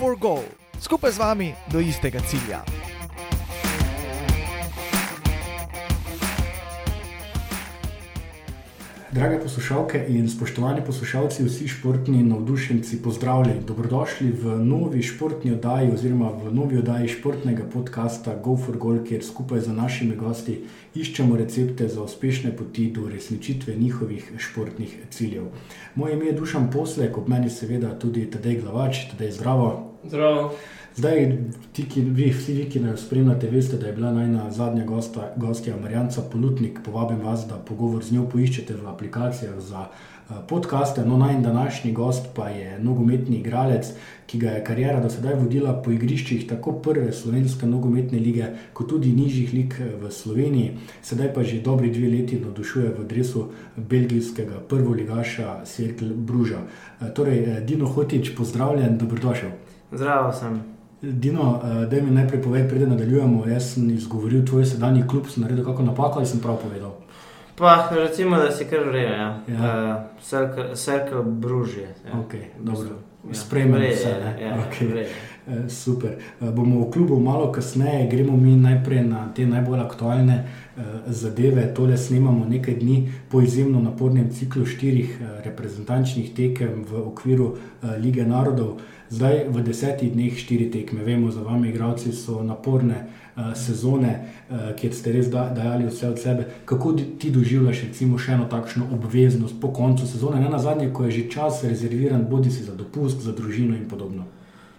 for Goal, skupaj z vami do istega cilja. Drage poslušalke in spoštovani poslušalci, vsi športni navdušenci, pozdravljeni. Dobrodošli v novi športni oddaji oziroma v novi oddaji športnega podcasta Go for Goal, kjer skupaj z našimi gosti iščemo recepte za uspešne poti do uresničitve njihovih športnih ciljev. Moje ime je Dušan Poslek, ob meni seveda tudi Tadej Glavač, Tadej zdravo. Zdravo. Zdaj, ti, ki, vi, vsi vi, ki nas spremljate, veste, da je bila najna zadnja gosta, gostja Marjanca Polutnik. Povabim vas, da pogovor z njo poiščete v aplikacijah za uh, podcaste. No, naj današnji gost pa je nogometni igralec, ki ga je karijera do sedaj vodila po igriščih tako prve slovenske nogometne lige, kot tudi nižjih lig v Sloveniji. Sedaj pa že dobri dve leti navdušuje v dresu belgijskega prvoligaša Cirkel Bruža. Uh, torej, Dino Hotič, pozdravljen, dobrodošel. Zdravo sem. Dino, uh, da mi najprej povej, preden nadaljujemo. Jaz sem izgovoril tvoj sedanji klub, sem naredil kakšno napako ali sem prav povedal. Pa, recimo, da si kar reje. Ja. Ja. Uh, bružje. Ja. Okay, ja. Spremljamo vse. Ja, okay. uh, super. Uh, bomo v klubu malo kasneje, gremo mi najprej na te najbolj aktualne uh, zadeve. Tole snemamo nekaj dni po izjemno napornem ciklu štirih reprezentančnih tekem v okviru Lige narodov. Zdaj v desetih dneh štiri tekme, vemo, za vami, igravci, so naporne uh, sezone, uh, kjer ste res da, dajali vse od sebe. Kako ti doživljaš, recimo, še eno takšno obveznost po koncu sezone, ne na zadnje, ko je že čas rezerviran, bodi si za dopust, za družino in podobno.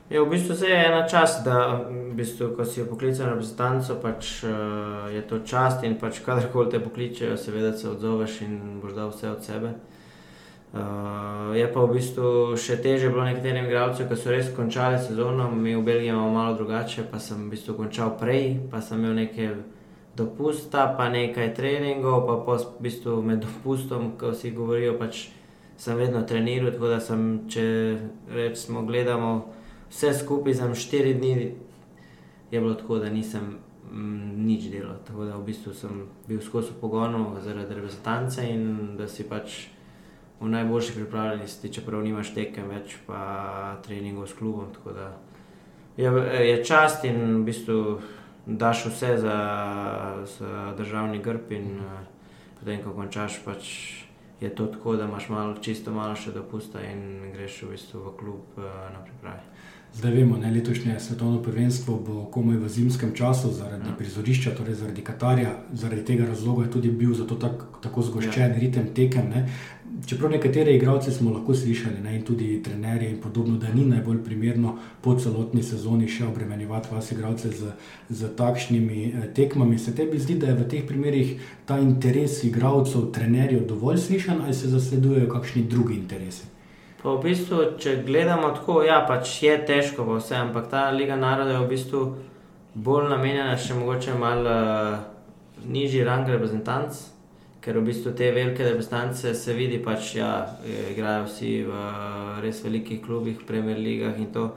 Je ja, v bistvu se je ena čas, da v bistvu, ko si poklical na reprezentanco, pač, uh, je to čast in pač kadarkoli te pokličejo, seveda se odzoveš in boš dal vse od sebe. Uh, je pa v bistvu še teže bilo nekaterim igralcem, ki so res končali sezono, mi v Belgiji imamo malo drugače, pa sem v bistvu končal prej, pa sem imel nekaj dopusta, pa nekaj treningov, pa po, v bistvu med dopustom, ko si govorijo, pač sem vedno treniral, tako da sem, če rečemo, gledamo vse skupaj, za štiri dni je bilo tako, da nisem m, nič delal, tako da v bistvu sem bil skozi pogonu zaradi reprezentance in da si pač v najboljši pripravljenosti, čeprav nimaš tekem več, pa treningov s klubom. Je, je čast in v bistvu daš vse za, za državni grb, in potem, ko končaš, pač je to tako, da imaš malo, čisto malo še dopusta in greš v, bistvu v klub na pripravi. Zdaj vemo, da letošnje svetovno prvenstvo bo komaj v zimskem času, zaradi ja. prizorišča, torej zaradi Katarja. Zaradi tega razloga je tudi bil tak, tako zgoščen ja. ritem tekem. Ne. Čeprav nekatere igralce smo lahko slišali, ne, in tudi trenerje, in podobno, da ni najbolj primerno po celotni sezoni še obremenjevati vas, igralce, z, z takšnimi eh, tekmami. Se tebi zdi, da je v teh primerih ta interes igralcev, trenerjev dovolj slišan ali se zasledujejo kakšni drugi interesi? Pa v bistvu, če gledamo tako, ja, pač je težko, vse, ampak ta Liga narodov je v bistvu bolj namenjena še mogoče malo uh, nižji rang reprezentanc, ker v bistvu te velike reprezentance se vidi, pač ja, igrajo vsi v res velikih klubih, Premier Ligah in to.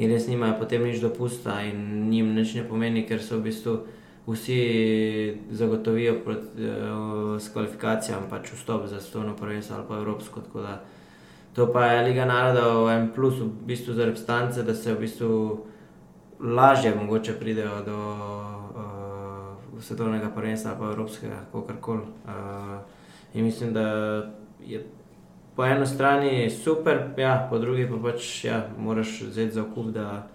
In res nimajo potem nič dopusta in njim nič ne pomeni, ker so v bistvu vsi zagotovijo proti, uh, s kvalifikacijami pač vstop za svetovno prvenstvo ali pa evropsko. To pa je Liga narodov, en plus v bistvu za reprezentance, da se v bistvu lažje mogoče pridejo do svetovnega prvenstva, pa evropskega, kako koli. Uh, in mislim, da je po eni strani super, ja, po drugi pa pač ja, moraš vzeti za okup, da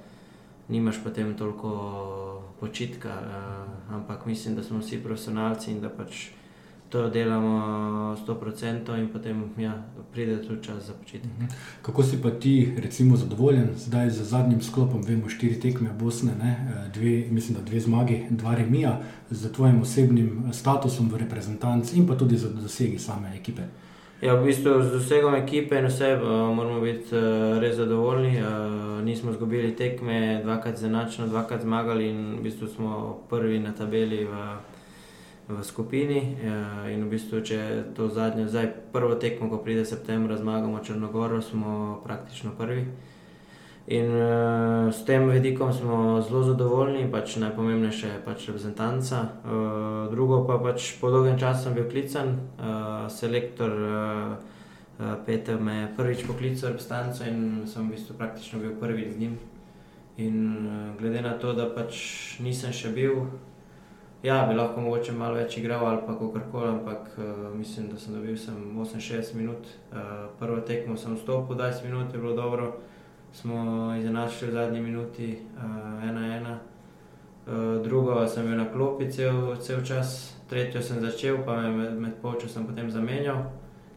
nimaš potem toliko počitka. Uh, ampak mislim, da smo vsi profesionalci in da pač to delamo 100% in potem ja, pride tudi čas za počitek. Mhm. Kako si pa ti, recimo, zadovoljen zdaj z zadnjim sklopom? Vemo, štiri tekme Bosne, eh, dve, mislim, da dve zmagi, dva remija, z tvojim osebnim statusom v reprezentanci in pa tudi za dosegi same ekipe. Ja, v bistvu z dosegom ekipe in vse uh, moramo biti uh, res zadovoljni. Uh, nismo izgubili tekme, dvakrat zanačno, dvakrat zmagali in v bistvu smo prvi na tabeli v v skupini. Eh, in v bistvu, če to zadnje, zdaj prvo tekmo, ko pride septembra, zmagamo Črnogoro, smo praktično prvi. In uh, s tem vidikom smo zelo zadovoljni, pač najpomembnejše je pač reprezentanca. Uh, drugo pa pač po dolgem času sem bil klican, uh, selektor uh, Peter me je prvič poklical reprezentanco in sem v bistvu praktično bil prvi z njim. In uh, glede na to, da pač nisem še bil, ja, bi lahko mogoče malo več igral ali pa kako koli, ampak uh, mislim, da sem dobil sem 68 minut. Uh, prvo tekmo sem vstopil 20 minut, je bilo dobro, smo izenačili v zadnji minuti, uh, ena ena. Uh, drugo sem bil na klopi cel, cel čas, tretjo sem začel, pa me med, med polčasom potem zamenjal,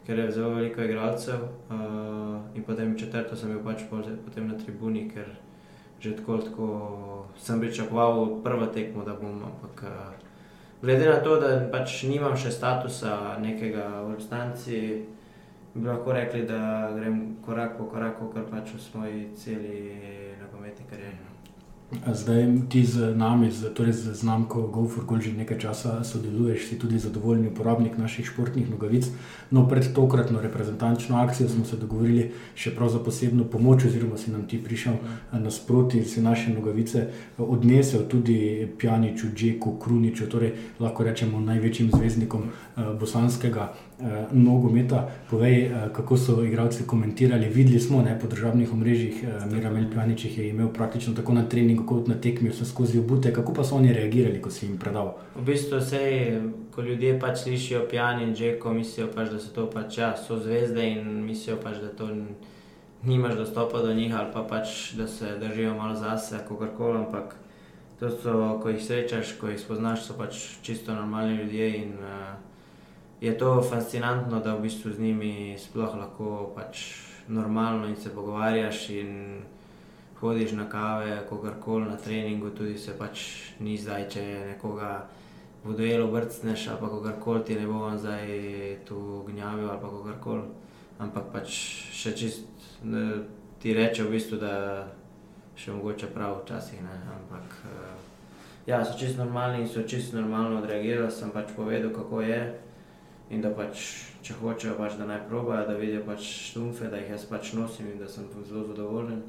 ker je zelo veliko igralcev. Uh, in potem četrto sem bil pač potem na tribuni, ker že tako, tako sem pričakoval prvo tekmo, da bom. Ampak, uh, glede na to, da pač nimam še statusa nekega v resnici, bi lahko rekli, da grem korak po koraku, kar pač v svoji celi nogometni karieri. Zdaj ti z nami, z, torej z znamko GoForGol, že nekaj časa sodeluješ, si tudi zadovoljni uporabnik naših športnih nogavic. No, pred tokratno reprezentančno akcijo smo se dogovorili še za posebno pomoč, oziroma si nam ti prišel nasproti in si naše nogavice odnesel tudi Pjaniču, Džeku, Kruniču, torej lahko rečemo največjim zvezdnikom uh, bosanskega uh, nogometa. Povej, uh, kako so igralci komentirali. Videli smo ne, po državnih omrežjih, uh, Miramel Pjanič je imel praktično tako na treningu kot na tekmi, vse skozi obute. Kako pa so oni reagirali, ko si jim predal? V bistvu se, ko ljudje pač slišijo Pjani in Džeko, mislijo pač, da so to pač ja, so zvezde in mislijo pač, da to nimaš dostopa do njih ali pa pač, da se držijo malo zase, kako koli. Ampak to so, ko jih srečaš, ko jih spoznaš, so pač čisto normalni ljudje in uh, je to fascinantno, da v bistvu z njimi sploh lahko pač normalno in se pogovarjaš. In hodiš na kave, kogarkoli na treningu, tudi se pač ni zdaj, če nekoga v duelu vrtneš ali kogarkoli ti ne bo on zdaj tu gnjavil ali kogarkoli. Ampak pač še čist ne, ti reče v bistvu, da še mogoče prav včasih ne. Ampak ja, so čist normalni in so čist normalno odreagirali, sem pač povedal, kako je in da pač, če hočejo, pač, da naj probajo, da vidijo pač štumfe, da jih jaz pač nosim in da sem zelo zadovoljen.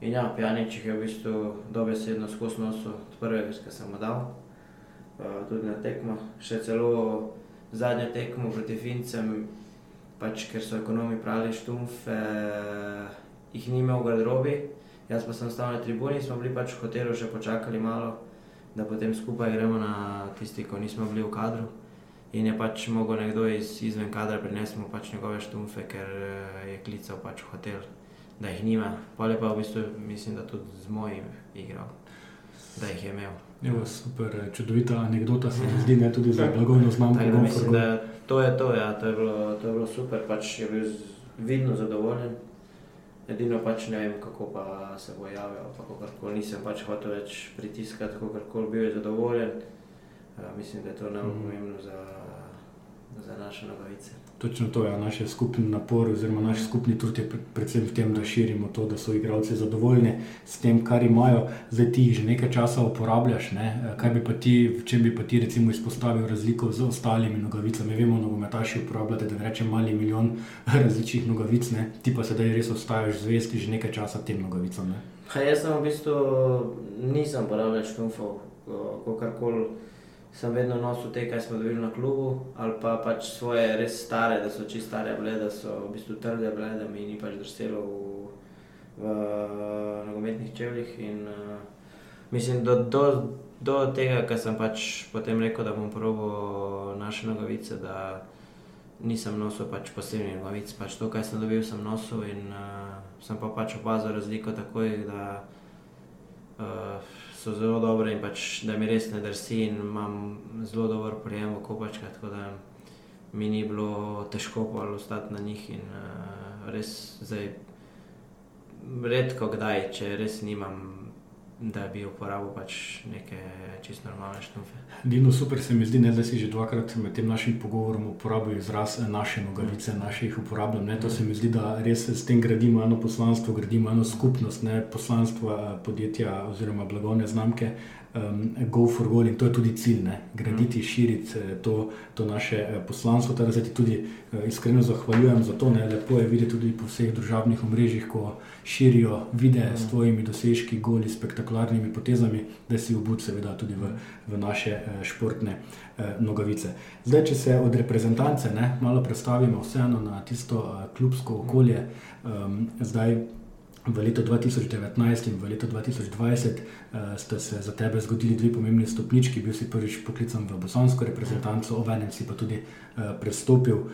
In ja, Pjanič je v bistvu dobesedno skozi nosu od prvega, ki sem mu dal, uh, tudi na tekmo. Še celo zadnjo tekmo proti Fincem, pač, ker so ekonomi pravili štumfe, jih ni imel v garderobi. Jaz pa sem stal na tribuni, smo bili pač v hotelu še počakali malo, da potem skupaj gremo na tisti, ko nismo bili v kadru in je pač mogel nekdo iz, izven kadra prinesti pač njegove štumfe, ker eh, je klical pač v hotel, da jih nima. Pa je pa v bistvu, mislim, da tudi z mojim igral, da jih je imel. Jo, super, eh, čudovita anekdota se mi zdi, ne tudi za blagovno znamko. Tako, mislim, da to je to, ja, to je bilo, to je bilo super, pač je bil vidno zadovoljen. Edino pač ne vem, kako pa se bo javil, kako koli nisem pač hotel več pritiskati, kako koli bil je zadovoljen. Mislim, da je to najbolj pomembno za za naše nogavice. Točno to je ja, naš skupni napor, oziroma naš skupni trud je predvsem v tem, da širimo to, da so igralci zadovoljni s tem, kar imajo. Zdaj ti že nekaj časa uporabljaš. Ne? Kaj bi pa ti, če bi pa ti recimo izpostavil razliko z ostalimi nogavicami? Vemo, nogometaši uporabljajo, da ne rečem, mali milijon različnih nogavic, ne? ti pa sedaj res ostaješ zvesti že nekaj časa tem nogavicam. Ha, jaz sem v bistvu nisem uporabljal štumfov, kako koli sem vedno nosil te, kaj smo dobili na klubu, ali pa pač svoje res stare, da so čisto stare, bile, da so v bistvu trde, bile, da mi ni pač drselo v, v nogometnih čevljih. In, uh, mislim, do, do, do tega, kar sem pač potem rekel, da bom probil naše nogavice, da nisem nosil pač posebnih nogavic. Pač to, kar sem dobil, sem nosil in uh, sem pa pač opazil razliko takoj, da uh, so zelo dobre in pač, da mi res ne drsi in imam zelo dober prijem v kopačkah, tako da mi ni bilo težko ostati na njih in uh, res zdaj redko kdaj, če res nimam da bi uporabil pač neke čisto normalne štufe. Dino, super se mi zdi, ne, da si že dvakrat med tem našim pogovorom uporabil izraz naše nogavice, mm. naše jih uporabljam. Ne, to se mi zdi, da res s tem gradimo eno poslanstvo, gradimo eno skupnost, ne poslanstvo eh, podjetja oziroma blagovne znamke um, Go for Goal in to je tudi cilj, ne? graditi, mm. širiti eh, to, to naše eh, poslanstvo. Teda zdaj ti tudi uh, iskreno zahvaljujem za to. Ne? Lepo je videti tudi po vseh družabnih omrežjih, ko širijo videe mm. s tvojimi dosežki, goli, spektakularnimi potezami, da si obud, seveda, tudi v, v naše športne nogavice. Zdaj, če se od reprezentance ne, malo predstavimo, vseeno na tisto klubsko okolje. Um, zdaj, v letu 2019 in v letu 2020 uh, sta se za tebe zgodili dve pomembni stopnički. Bil si prvič poklican v bosansko reprezentanco, obenem si pa tudi uh, prestopil uh,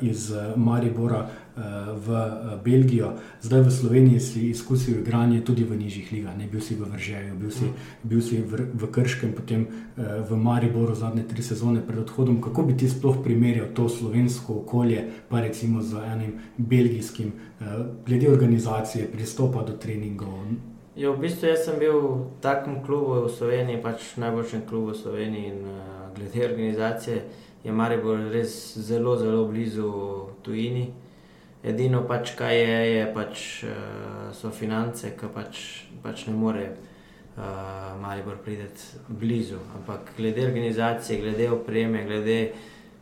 iz Maribora v uh, Belgijo. Zdaj v Sloveniji si izkusil igranje tudi v nižjih ligah, ne bil si v Vržeju, bil si, bil si v, v Krškem, potem uh, v Mariboru zadnje tri sezone pred odhodom. Kako bi ti sploh primerjal to slovensko okolje, pa recimo z enim belgijskim, uh, glede organizacije, pristopa do treningov? Je, v bistvu sem bil v takem klubu v Sloveniji, pač najboljšem klubu v Sloveniji. In, uh, glede organizacije je Maribor res zelo, zelo blizu tujini. Edino, pač, kaj je, je pač, uh, so finance, ki pač, pač ne more uh, Maribor priti blizu. Ampak glede organizacije, glede opreme, glede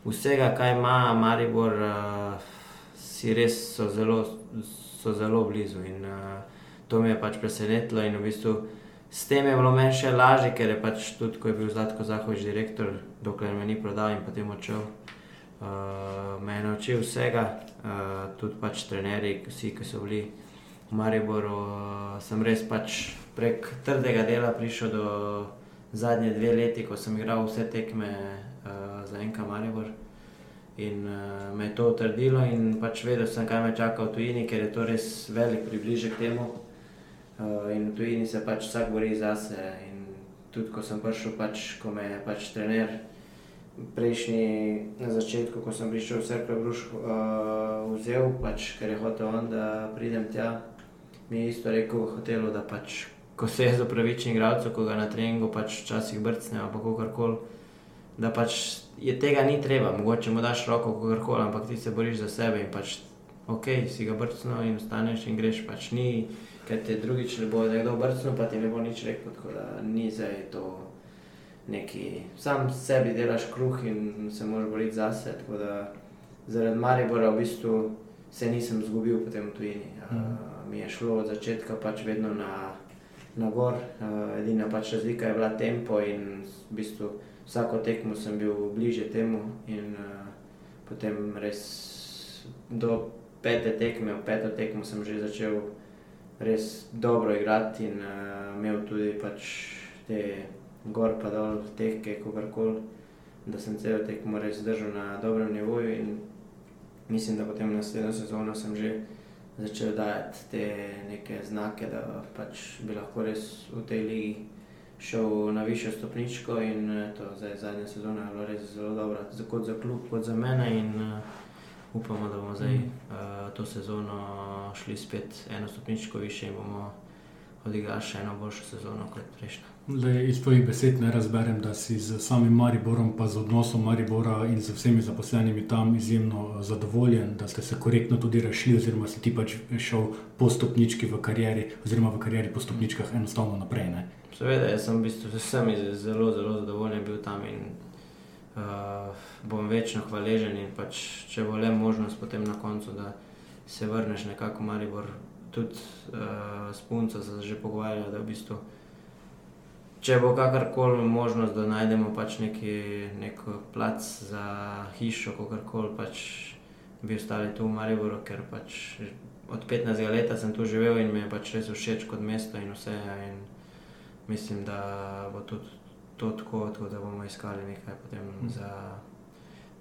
vsega, kaj ima Maribor, uh, si res so zelo, so zelo blizu. In, uh, to me je pač presenetilo in v bistvu s tem je bilo meni še lažje, ker je pač tudi, ko je bil Zlatko Zahovič direktor, dokler me ni prodal in potem odšel. Uh, me je naučil vsega, uh, tudi pač trenerji, vsi, ki so bili v Mariboru. Uh, sem res pač prek trdega dela prišel do zadnje dve leti, ko sem igral vse tekme uh, za enka Maribor. In uh, me je to utrdilo, in pač vedel sem, kaj me čaka v tujini, ker je to res velik približek temu. Uh, in v tujini se pač vsak bori za sebe. Tudi ko sem prišel, pač, ko me je pač trener, prejšnji na začetku, ko sem prišel v Srpe Bruš, uh, vzel, pač, ker je hotel on, da pridem tja, mi je isto rekel v hotelu, da pač, ko se je za pravični igralec, ko ga na treningu pač včasih brcne ali kako koli, da pač je tega ni treba, mogoče mu daš roko, kako koli, ampak ti se boriš za sebe in pač ok, si ga brcnil in ostaneš in greš pač ni ker te drugič ne bo nekdo brcnil, pa ti ne bo nič rekel. Tako da ni zdaj to neki, sam sebi delaš kruh in se moraš boriti zase. Tako da zaradi Maribora v bistvu se nisem zgubil po tem tujini. Uh, mi je šlo od začetka pač vedno na, na gor, uh, edina pač razlika je bila tempo in v bistvu vsako tekmo sem bil bliže temu in uh, potem res do pete tekme, v peto tekmo sem že začel res dobro igrati in uh, imel tudi pač te gor pa dol, tehke, kogarkoli, da sem cel tekmo res držal na dobrem nivoju in mislim, da potem naslednjo sezono sem že začel dajati te neke znake, da pač bi lahko res v tej ligi šel na višjo stopničko in eh, to zdaj zadnja sezona je bila res zelo dobra, tako za klub kot za mene in uh, upamo, da bomo zdaj uh, to sezono šli spet eno stopničko više in bomo odigrali še eno boljšo sezono kot prejšnja. Le, iz tvojih besed ne razberem, da si z samim Mariborom, pa z odnosom Maribora in z vsemi zaposlenimi tam izjemno eh, zadovoljen, da ste se korektno tudi rešili, oziroma si ti pač šel po stopnički v karieri, oziroma v karieri po stopničkah enostavno naprej. Ne? Seveda, jaz sem v bistvu zelo, zelo zadovoljen bil tam in uh, bom večno hvaležen. Pač, če bo le možnost, potem na koncu, da se vrneš nekako Maribor, tudi uh, s punco se že pogovarjali, da v bistvu. Če bo kakorkoli možnost, da najdemo pač neki nek plac za hišo, kako koli pač bi ostali tu v Mariboru, ker pač od 15 let sem tu živel in mi je pač res všeč kot mesto in vse. In mislim, da bo tudi to tako, tako da bomo iskali nekaj potem mm. za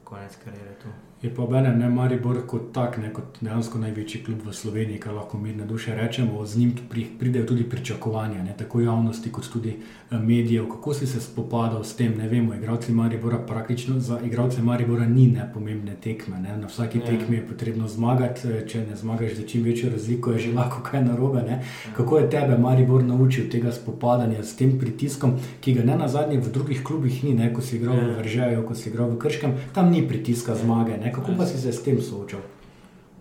konec karijere tu. Je pa obenem ne Maribor kot tak, ne kot dejansko največji klub v Sloveniji, kar lahko mirne duše rečemo. Z njim pridejo tudi pričakovanja, ne, tako javnosti kot tudi eh, medijev. Kako si se spopadal s tem? Ne vemo, igralci Maribora praktično za igralce Maribora ni nepomembne tekme. Ne. Na vsaki ne. tekmi je potrebno zmagati, eh, če ne zmagaš za čim večjo razliko, je že lahko kaj narobe. Ne. Kako je tebe Maribor naučil tega spopadanja s tem pritiskom, ki ga ne na zadnje v drugih klubih ni, ne, ko si igral v Vržeju, ko si igral v Krškem, tam ni pritiska zmage. Ne. Ne? Kako pa si se s tem soočal?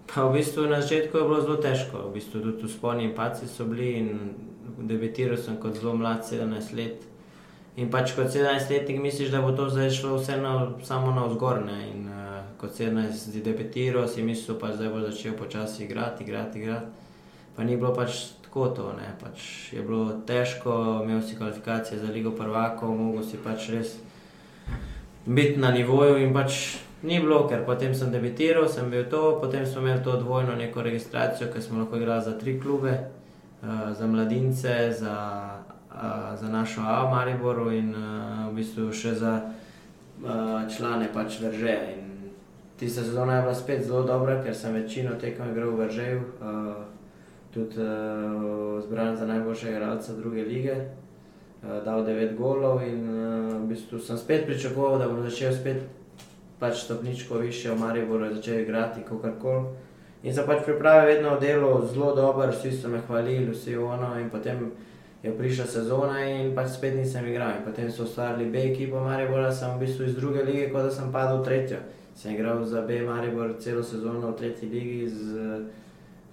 Pa v bistvu na začetku je bilo zelo težko, v bistvu tudi spolni paci so bili in debitiral sem kot zelo mlad, 17 let. In pač kot 17-letnik misliš, da bo to zdaj šlo vseeno samo na vzgor. In uh, kot 17 debitiral si mislil, pa zdaj bo začel počasi igrati, igrati, igrati. Pa ni bilo pač tako to, ne. Pač je bilo težko, imel si kvalifikacije za Ligo prvakov, mogel si pač res biti na nivoju in pač Ni bilo, ker potem sem debitiral, sem bil to, potem smo imeli to dvojno neko registracijo, ker smo lahko igrali za tri klube. uh, za mladince, za, uh, za našo A v Mariboru in uh, v bistvu še za uh, člane pač vrže. In tista sezona je bila spet zelo dobra, ker sem večino tekem igral v vržeju, uh, tudi uh, zbran za najboljšega igralca druge lige. Uh, dal 9 golov, in uh, v bistvu sem spet pričakoval, da bom začel spet pač stopničko više v Mariboru, začel igrati kako koli. In sem pač pripravil vedno delo zelo dobro, vsi so me hvalili, vsi ono. In potem je prišla sezona in pač spet nisem igral. In potem so ustvarili B ekipo Maribora, sem v bistvu iz druge lige, kot da sem padel v tretjo. Sem igral za B Maribor celo sezono v tretji ligi z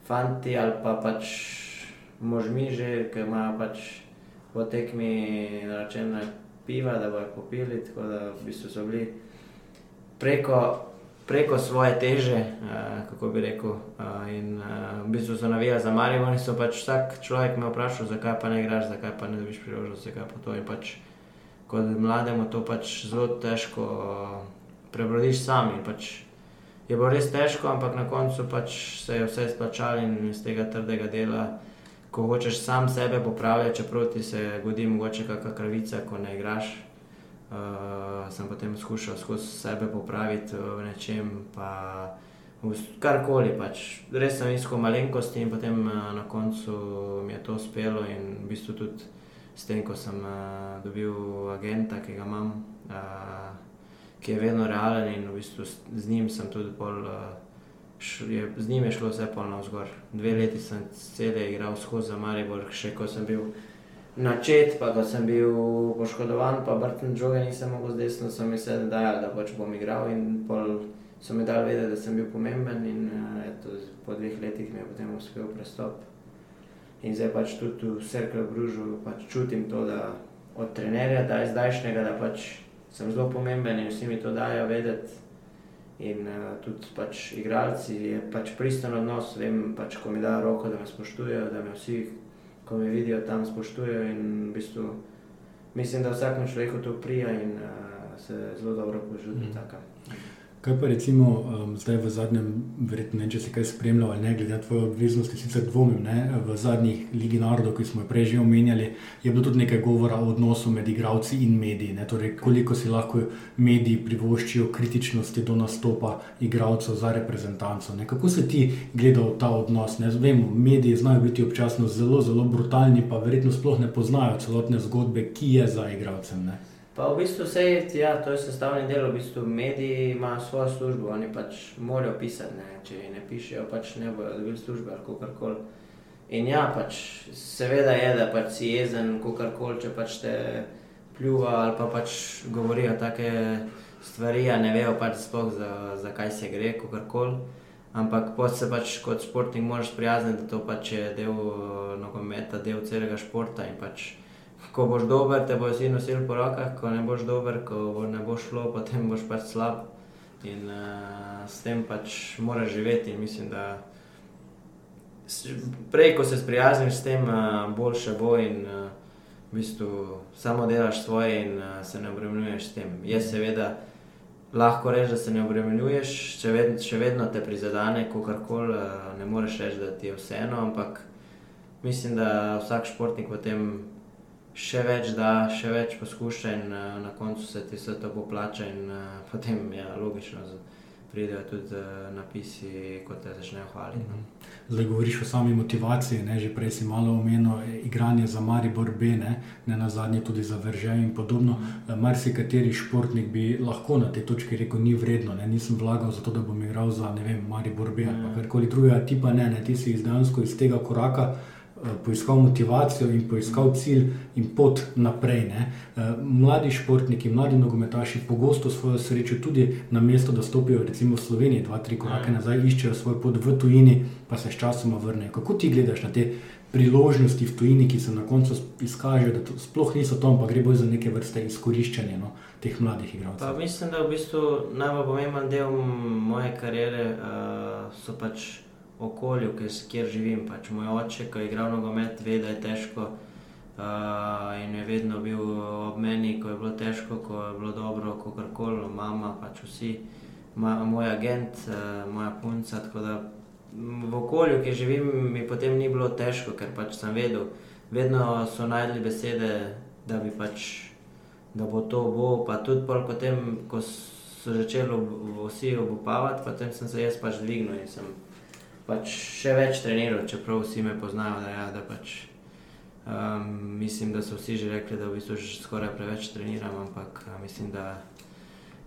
fanti ali pa pač možmi že, ki imajo pač po tekmi naročene piva, da bojo popili, tako da v bistvu so bili preko preko svoje teže, uh, kako bi rekel. Uh, in uh, v bistvu so navijali za Marijo, in so pač vsak človek me vprašal, zakaj pa ne igraš, zakaj pa ne dobiš priložnosti, zakaj pa to. In pač kot mlademu to pač zelo težko uh, prebrodiš sam. Pač je bilo res težko, ampak na koncu pač se je vse splačalo in iz tega trdega dela. Ko hočeš sam sebe popravljati, čeprav ti se zgodi mogoče kakšna kravica, ko ne igraš, uh, sem potem skušal skozi sebe popraviti v nečem, pa karkoli. Pač. Res sem iskal malenkosti in potem uh, na koncu mi je to uspelo in v bistvu tudi s tem, ko sem uh, dobil agenta, ki ga imam, uh, ki je vedno realen in v bistvu z, z njim sem tudi pol. Uh, Je, z njim je šlo vse polno vzgor. Dve leti sem cele igral skozi za Maribor, še ko sem bil načet, pa ko sem bil poškodovan, pa vrtni žoge nisem mogel z desno, so mi se dajali, da pač bom igral in pol so mi dali vedeti, da sem bil pomemben in uh, eto, po dveh letih mi je potem uspel prestop. In zdaj pač tudi v Cerklu Bružu pač čutim to, da od trenerja, da je zdajšnjega, da pač sem zelo pomemben in vsi mi to dajo vedeti. In uh, tudi pač igralci je pač pristen odnos, vem pač, ko mi da roko, da me spoštujejo, da me vsi ko me vidijo tam, spoštujejo. In v bistvu mislim, da vsakemu človeku to prija in uh, se zelo dobro počuti. Mm. Kaj pa recimo um, zdaj v zadnjem, verjetno ne, če si kaj spremljal ali ne, glede na tvoje obveznosti, sicer dvomim, ne, v zadnjih Ligi narodov, ki smo jo prej že omenjali, je bilo tudi nekaj govora o odnosu med igravci in mediji. Ne, torej, koliko si lahko mediji privoščijo kritičnosti do nastopa igravcev za reprezentanco. Ne. Kako se ti gledal ta odnos? Ne, vem, mediji znajo biti občasno zelo, zelo brutalni, pa verjetno sploh ne poznajo celotne zgodbe, ki je za igravcem. Ne. Pa v bistvu vse je, ja, to je sestavni del, v bistvu mediji imajo svojo službo, oni pač morajo pisati, ne? če ne pišejo, pač ne bojo dobili službe ali kako koli. In ja, pač seveda je, da pač si jezen, kako koli, če pač te pljuva ali pa pač govorijo take stvari, a ne vejo pač sploh za, za kaj se gre, kako koli. Ampak pot se pač kot športnik moraš sprijazniti, da to pač je del nogometa, del celega športa in pač ko boš dober, te boš vsi nosili po rokah, ko ne boš dober, ko ne bo šlo, potem boš pač slab. In uh, s tem pač moraš živeti. In mislim, da prej, ko se sprijazniš s tem, uh, boljše bo in uh, v bistvu samo delaš svoje in uh, se ne obremenjuješ s tem. Je seveda lahko reči, da se ne obremenjuješ, če ved, še vedno te prizadene, ko karkoli, uh, ne moreš reči, da ti je vseeno, ampak mislim, da vsak športnik v tem še več da, še več poskuša in uh, na koncu se ti vse to poplača in uh, potem je ja, logično. Pridejo tudi uh, napisi, kot te začnejo hvaliti. No. Mhm. Zdaj, govoriš o sami motivaciji. Ne? Že prej si malo omenil igranje za Maribor B, ne, ne na zadnje tudi za Vrže in podobno. Mm. Marsikateri športnik bi lahko na tej točki rekel, ni vredno, ne? nisem vlagal za to, da bom igral za vem, Maribor B ali mm. karkoli drugega. Ti pa ne, ne? ti si iz dejansko iz tega koraka. Eh, poiskal motivacijo in poiskal cilj in pot naprej. Ne. Eh, mladi športniki, mladi nogometaši pogosto svojo srečo tudi na mesto, da stopijo recimo v Sloveniji, dva, tri korake ja. nazaj, iščejo svoj pot v tujini, pa se sčasoma vrnejo. Kako ti gledaš na te priložnosti v tujini, ki se na koncu izkažejo, da sploh niso tam, pa gre bolj za neke vrste izkoriščanje no, teh mladih igralcev? Mislim, da v bistvu najbolj pomemben del moje kariere uh, so pač okolju, kjer živim. Pač moj oče, ki je igral nogomet, ve, da je težko. Uh, in je vedno bil ob meni, ko je bilo težko, ko je bilo dobro, ko karkoli, mama, pač vsi, Ma, moj agent, uh, moja punca. Tako da v okolju, ki živim, mi potem ni bilo težko, ker pač sem vedel, vedno so najdli besede, da bi pač, da bo to bo. Pa tudi pol potem, ko so začeli ob- vsi obupavati, potem sem se jaz pač dvignil in sem pač še več treniral, čeprav vsi me poznajo, da, ja, da pač. Um, mislim, da so vsi že rekli, da v bistvu že skoraj preveč treniram, ampak a, mislim, da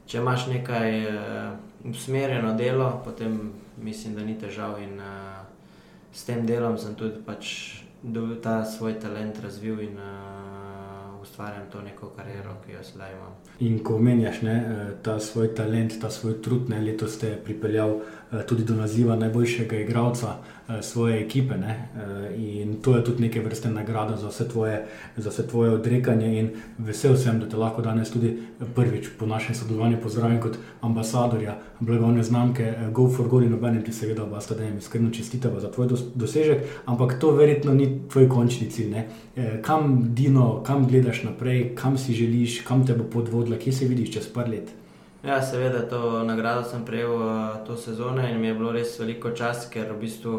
če imaš nekaj uh, usmerjeno delo, potem mislim, da ni težav. In uh, s tem delom sem tudi pač ta svoj talent razvil in uh, ustvarjam to neko kariero, ki jo sedaj imam. In ko omenjaš eh, ta svoj talent, ta svoj trud, ne, letos ste pripeljal eh, tudi do naziva najboljšega igralca eh, svoje ekipe. Ne, eh, in to je tudi neke vrste nagrada za vse, tvoje, za vse tvoje odrekanje. In vesel sem, da te lahko danes tudi prvič po našem sodelovanju pozdravim kot ambasadorja blagovne znamke eh, Go for Goal in obenem ti seveda oba sta dajem iskreno čestitava za tvoj dos dosežek, ampak to verjetno ni tvoj končni cilj. Ne. Eh, kam Dino, kam gledaš naprej, kam si želiš, kam te bo pot vodila, kje se vidiš čez par let. Ja, seveda, to nagrado sem prejel uh, to sezono in mi je bilo res veliko čas, ker v bistvu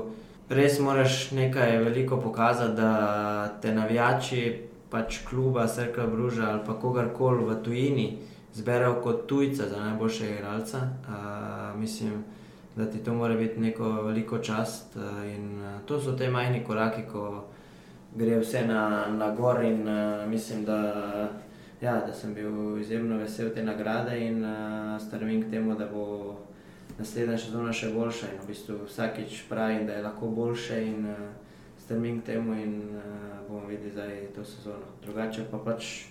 res moraš nekaj veliko pokazati, da te navijači pač kluba, Srka Bruža ali pa kogarkoli v tujini zberejo kot tujca za najboljšega igralca. Uh, mislim, da ti to mora biti neko veliko čast uh, in uh, to so te majhni koraki, ko gre vse na, na gor in uh, mislim, da Ja, da sem bil izjemno vesel te nagrade in uh, stremim k temu, da bo naslednja sezona še boljša. In v bistvu vsakič pravim, da je lahko boljše in uh, stremim k temu in uh, bomo videli zdaj to sezono. Drugače pa pač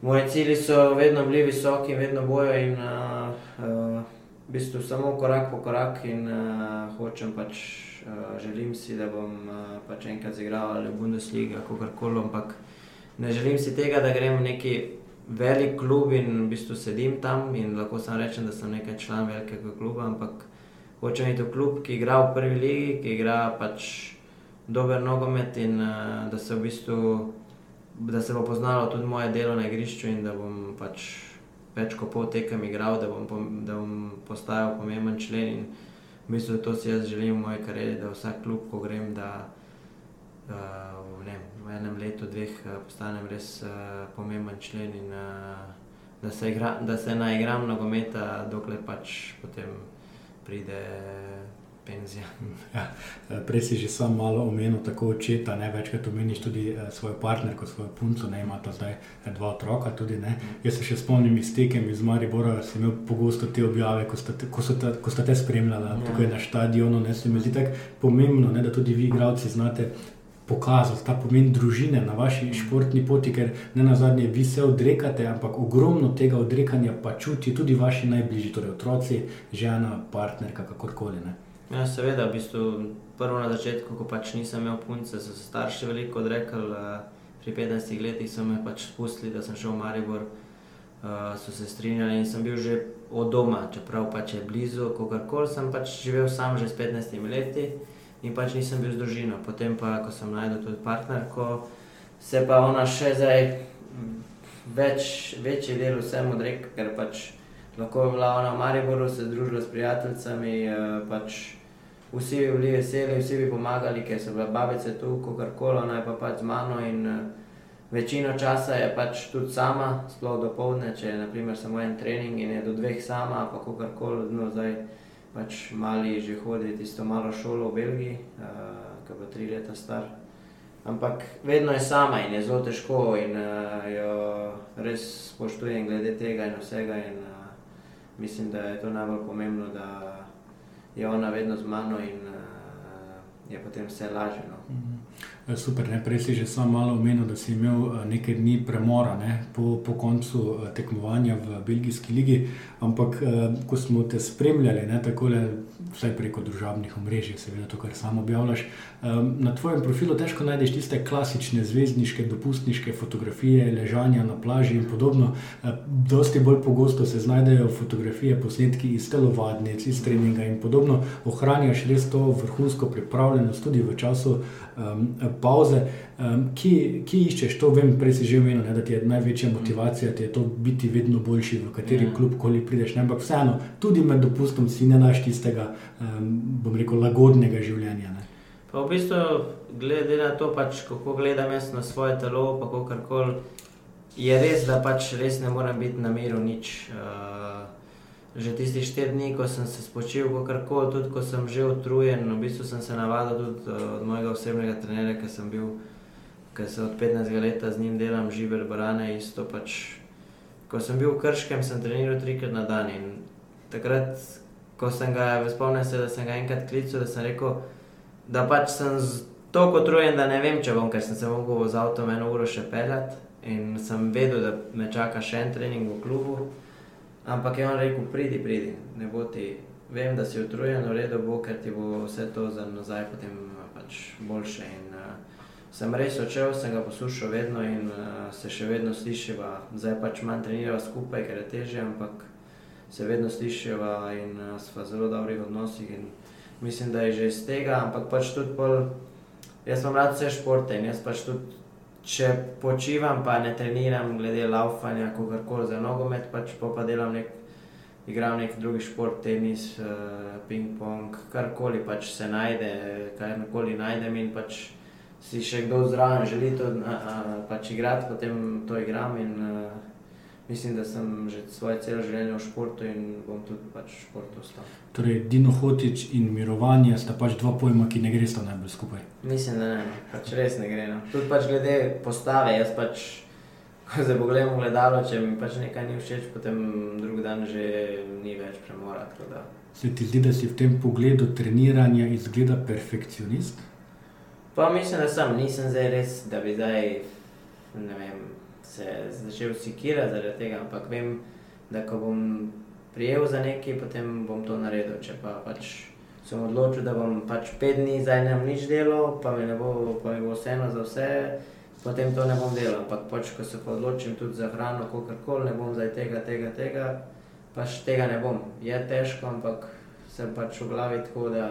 moji cilji so vedno bili visoki, vedno bojo in uh, uh, v bistvu samo korak po korak in uh, hočem pač, uh, želim si, da bom uh, pač enkrat zigral ali v Bundesliga, kakorkoli, ampak ne želim si tega, da grem v neki velik klub in v bistvu sedim tam in lahko samo rečem, da sem nekaj član velikega kluba, ampak hočem iti v klub, ki igra v prvi ligi, ki igra pač dober nogomet in uh, da se v bistvu, da se bo poznalo tudi moje delo na igrišču in da bom pač več kot pol tekem igral, da bom, da bom postajal pomemben člen in v bistvu to si jaz želim v moji karieri, da vsak klub, ko grem, da uh, ne, v enem letu, dveh uh, postanem res uh, pomemben člen in uh, da, se igra, da se naigram nogometa, dokler pač potem pride penzija. Ja, eh, prej si že sam malo omenil, tako očeta, ne večkrat omeniš tudi eh, svojo partnerko, svojo punco, ne imata zdaj eh, dva otroka. Tudi, ne. Jaz se še spomnim iz tekem iz Maribora, si imel pogosto te objave, ko sta te, ko so te, ko sta te spremljala Ja. tukaj na stadionu. Ne, se mi zdi tako pomembno, ne, da tudi vi, igravci, znate. Pokazati ta pomen družine na vaši športni poti, ker ne na zadnje vi se odrekate, ampak ogromno tega odrekanja pa čutijo tudi vaši najbližji, torej otroci, žena, partnerka, kakorkoli. Ne. Ja, seveda, v bistvu prvo na začetku, ko pač nisem imel punce, so se starši veliko odrekli. Pri 15 letih so me pač spustili, da sem šel v Maribor, eh, so se strinjali in sem bil že od doma, čeprav pač je blizu, kogarkoli sem pač živel sam že s 15 leti in pač nisem bil z družino. Potem pa, ko sem najdel tudi partnerko, se pa ona še zdaj mm, več, večji del vsem odreka, ker pač lahko je bila ona v Mariboru, se družila s prijateljicami, eh, pač vsi bi bili veseli, vsi bi pomagali, ker so bile babice tu, kakorkoli, ona je pa pač z mano in eh, večino časa je pač tudi sama, sploh do povdne, če je naprimer samo en trening in je do dveh sama, pa kakorkoli, no zdaj pač mali že hodi tisto malo šolo v Belgiji, uh, ki bo tri leta star. Ampak vedno je sama in je zelo težko in uh, jo res spoštujem glede tega in vsega in uh, mislim, da je to najbolj pomembno, da je ona vedno z mano in uh, je potem vse lažje. No. Eh, Super, ne? prej si že sam malo omenil, da si imel eh, nekaj dni premora ne? po, po koncu eh, tekmovanja v Belgijski ligi, ampak eh, ko smo te spremljali, ne, takole, vsaj preko družabnih omrežij, seveda to, kar sam objavljaš, eh, na tvojem profilu težko najdeš tiste klasične zvezdniške, dopustniške fotografije, ležanja na plaži in podobno. Eh, Dosti bolj pogosto se znajdejo fotografije, posnetki iz telovadnic, iz treninga in podobno. Ohranjaš res to vrhunsko pripravljenost tudi v času um, pauze. Um, kje, kje iščeš to? Vem, prej si že omenil, ne, da ti je največja motivacija, da je to biti vedno boljši, v kateri Ja. klub, koli prideš. Ne, ampak vseeno, tudi med dopustom si ne naš tistega, um, bom rekel, lagodnega življenja. Ne. Pa v bistvu, glede na to, pač, kako gledam jaz na svoje telo, pa kako koli, je res, da pač res ne morem biti na miru nič. Uh, že tisti štiri dni, ko sem se spočil, kako koli, tudi ko sem že utrujen, v bistvu sem se navadil tudi uh, od mojega osebnega trenerja, ker sem bil, ker se od 15 let z njim delam, živel barane, isto pač. Ko sem bil v Krškem, sem treniral trikrat na dan in takrat, ko sem ga, spomnim se, da sem ga enkrat klical, da sem rekel, da pač sem toliko utrujen, da ne vem, če bom, ker sem se mogel z avtom eno uro še peljati in sem vedel, da me čaka še en trening v klubu. Ampak je on rekel, pridi, pridi, ne bo ti. Vem, da si utrujen, v redu bo, ker ti bo vse to za nazaj potem pač boljše. In, uh, sem res odšel, sem ga poslušal vedno in uh, se še vedno slišiva. Zdaj pač manj trenirava skupaj, ker je teže, ampak se vedno slišiva in uh, v zelo dobrih odnosih. In mislim, da je že iz tega, ampak pač tudi pol. Jaz imam rad vse športe in jaz pač tudi, če počivam, pa ne treniram, glede laufanja, kako za nogomet, pač po pa delam nek, igram nek drugi šport, tenis, uh, ping-pong, karkoli pač se najde, karkoli najdem in pač si še kdo zraven želi to a, pač igrati, potem to igram in uh, mislim, da sem že svoje celo življenje v športu in bom tudi pač v športu ostal. Torej, Dino Hotič in mirovanje sta pač dva pojma, ki ne gresta najbolj skupaj. Mislim, da ne, pač res ne gre. No. Tudi pač glede postave, jaz pač, ko se pogledam v gledalo, če mi pač nekaj ni všeč, potem drug dan že ni več premora. Se ti zdi, da si v tem pogledu treniranja izgleda perfekcionist? Pa mislim, da sem, nisem zdaj res, da bi zdaj, ne vem, se začel sikirati zaradi tega, ampak vem, da ko bom prijel za nekaj, potem bom to naredil. Če pa pač sem odločil, da bom pač pet dni zdaj ne bom nič delal, pa mi, ne bo, pa mi bo vseeno za vse, potem to ne bom delal. Ampak pač, ko se pa odločim tudi za hrano, kakorkoli, ne bom zdaj tega, tega, tega, pač tega ne bom. Je težko, ampak sem pač v glavi tako, da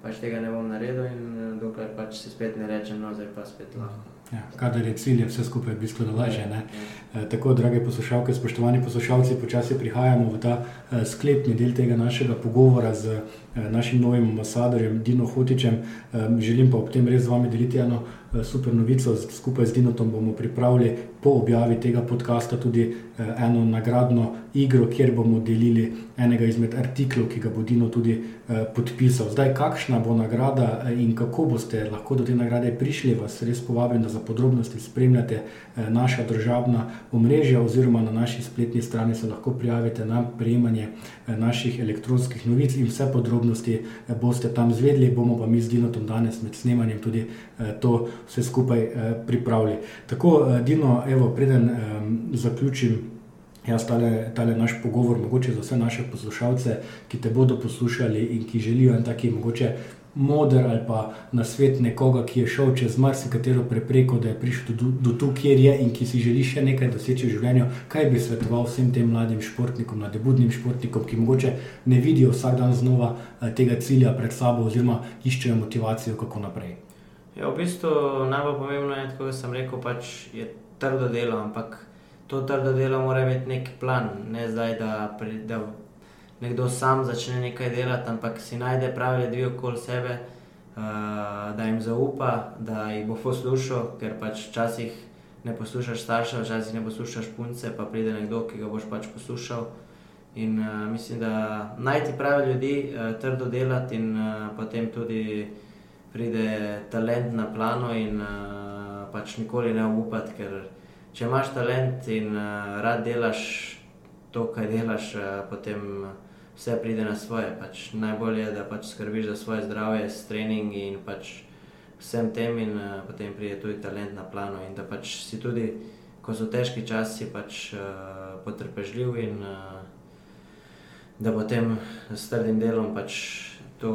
pač tega ne bom naredil in dokler pač si spet ne rečem, no zdaj pa spet lahko. Ja, kadar je cilj, je vse skupaj bistveno lažje. Ne? E, Tako, drage poslušalke, spoštovani poslušalci, počasi prihajamo v ta e, sklepni del tega našega pogovora z e, našim novim ambasadorjem Dino Hotičem. E, Želim pa ob tem res z vami deliti eno e, super novico. Skupaj z Dinotom bomo pripravili po objavi tega podcasta tudi e, eno nagradno igro, kjer bomo delili enega izmed artiklov, ki ga bo Dino tudi e, podpisal. Zdaj, kakšna bo nagrada e, in kako boste lahko do te nagrade prišli, vas res povabim, da za podrobnosti spremljate eh, naša državna omrežja oziroma na naši spletni strani se lahko prijavite na prejemanje eh, naših elektronskih novic in vse podrobnosti eh, boste tam zvedli, bomo pa mi z Dinotom danes med snemanjem tudi eh, to vse skupaj eh, pripravili. Tako, eh, Dino, evo, preden eh, zaključim Jaz tale, tale naš pogovor, mogoče za vse naše poslušalce, ki te bodo poslušali in ki želijo en taki mogoče moder ali pa na svet nekoga, ki je šel čez marsikatero prepreko, da je prišel do, do tu, kjer je in ki si želi še nekaj doseči v življenju, kaj bi svetoval vsem tem mladim športnikom, nadebudnim športnikom, ki mogoče ne vidijo vsak dan znova eh, tega cilja pred sabo oziroma iščejo motivacijo, kako naprej. Ja, v bistvu najbolj pomembno je, kot sem rekel, pač je trdo delo, ampak to trdo delo mora imeti nek plan, ne zdaj, da, pri, da nekdo sam začne nekaj delati, ampak si najde prave ljudi okoli sebe, uh, da jim zaupa, da jih bo poslušal, ker pač včasih ne poslušaš staršev, včasih ne poslušaš punce, pa pride nekdo, ki ga boš pač poslušal. In uh, mislim, da najti prave ljudi, uh, trdo delati in uh, potem tudi pride talent na plano in uh, pač nikoli ne upati, ker če imaš talent in uh, rad delaš to, kar delaš, uh, potem vse pride na svoje. Pač najbolje je, da pač skrbiš za svoje zdravje s treningi in pač vsem tem in uh, potem pride tudi talent na plano in da pač si tudi, ko so težki časi, pač uh, potrpežljiv in uh, da potem s trdim delom pač to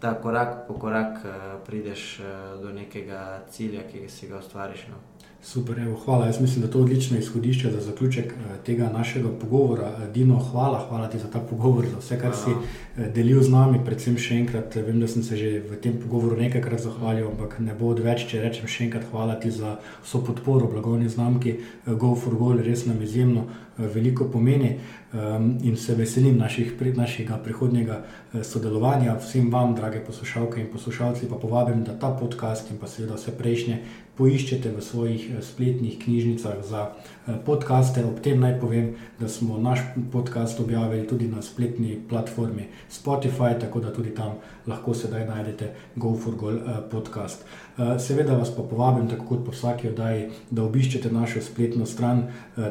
ta korak po korak uh, prideš uh, do nekega cilja, ki si ga ustvariš. No. Super, evo, hvala. Jaz mislim, da je to odlično izhodišče za zaključek eh, tega našega pogovora. Eh, Dino, hvala, hvala ti za ta pogovor, za vse, kar si eh, delil z nami. Predvsem še enkrat, vem, da sem se že v tem pogovoru nekajkrat zahvalil, ampak ne bo odveč, če rečem še enkrat hvala ti za vso podporo blagovni znamki Go for Goal, res nam izjemno veliko pomeni um, in se veselim naših, našega prihodnjega sodelovanja. Vsem vam, drage poslušalke in poslušalci, pa povabim, da ta podcast in pa seveda vse prejšnje poiščete v svojih eh, spletnih knjižnicah za eh, podcaste. Ob tem naj povem, da smo naš podcast objavili tudi na spletni platformi Spotify, tako da tudi tam lahko sedaj najdete Go for Goal eh, podcast. Eh, Seveda vas pa povabim, tako kot po vsaki oddaji, da obiščete našo spletno stran.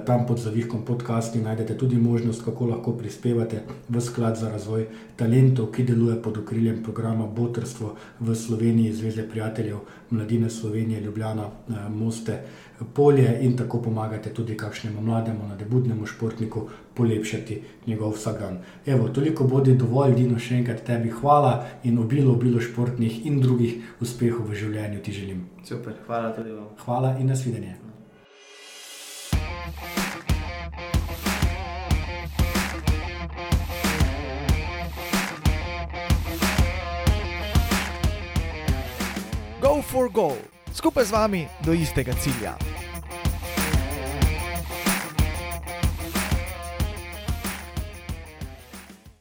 Tam pod zavihkom podcasti najdete tudi možnost, kako lahko prispevate v sklad za razvoj talentov, ki deluje pod okriljem programa Botrstvo v Sloveniji, Zveze prijateljev Mladine Slovenije, Ljubljana, Moste, Polje in tako pomagate tudi kakšnemu mlademu, nadebudnemu športniku polepšati njegov vsakdan. Evo, toliko bodi dovolj, Dino, še enkrat tebi hvala in obilo, obilo športnih in drugih uspehov v življenju ti želim. Super, hvala tudi vam. Hvala in nasvidenje. Go for goal, skupaj z vami do istega cilja.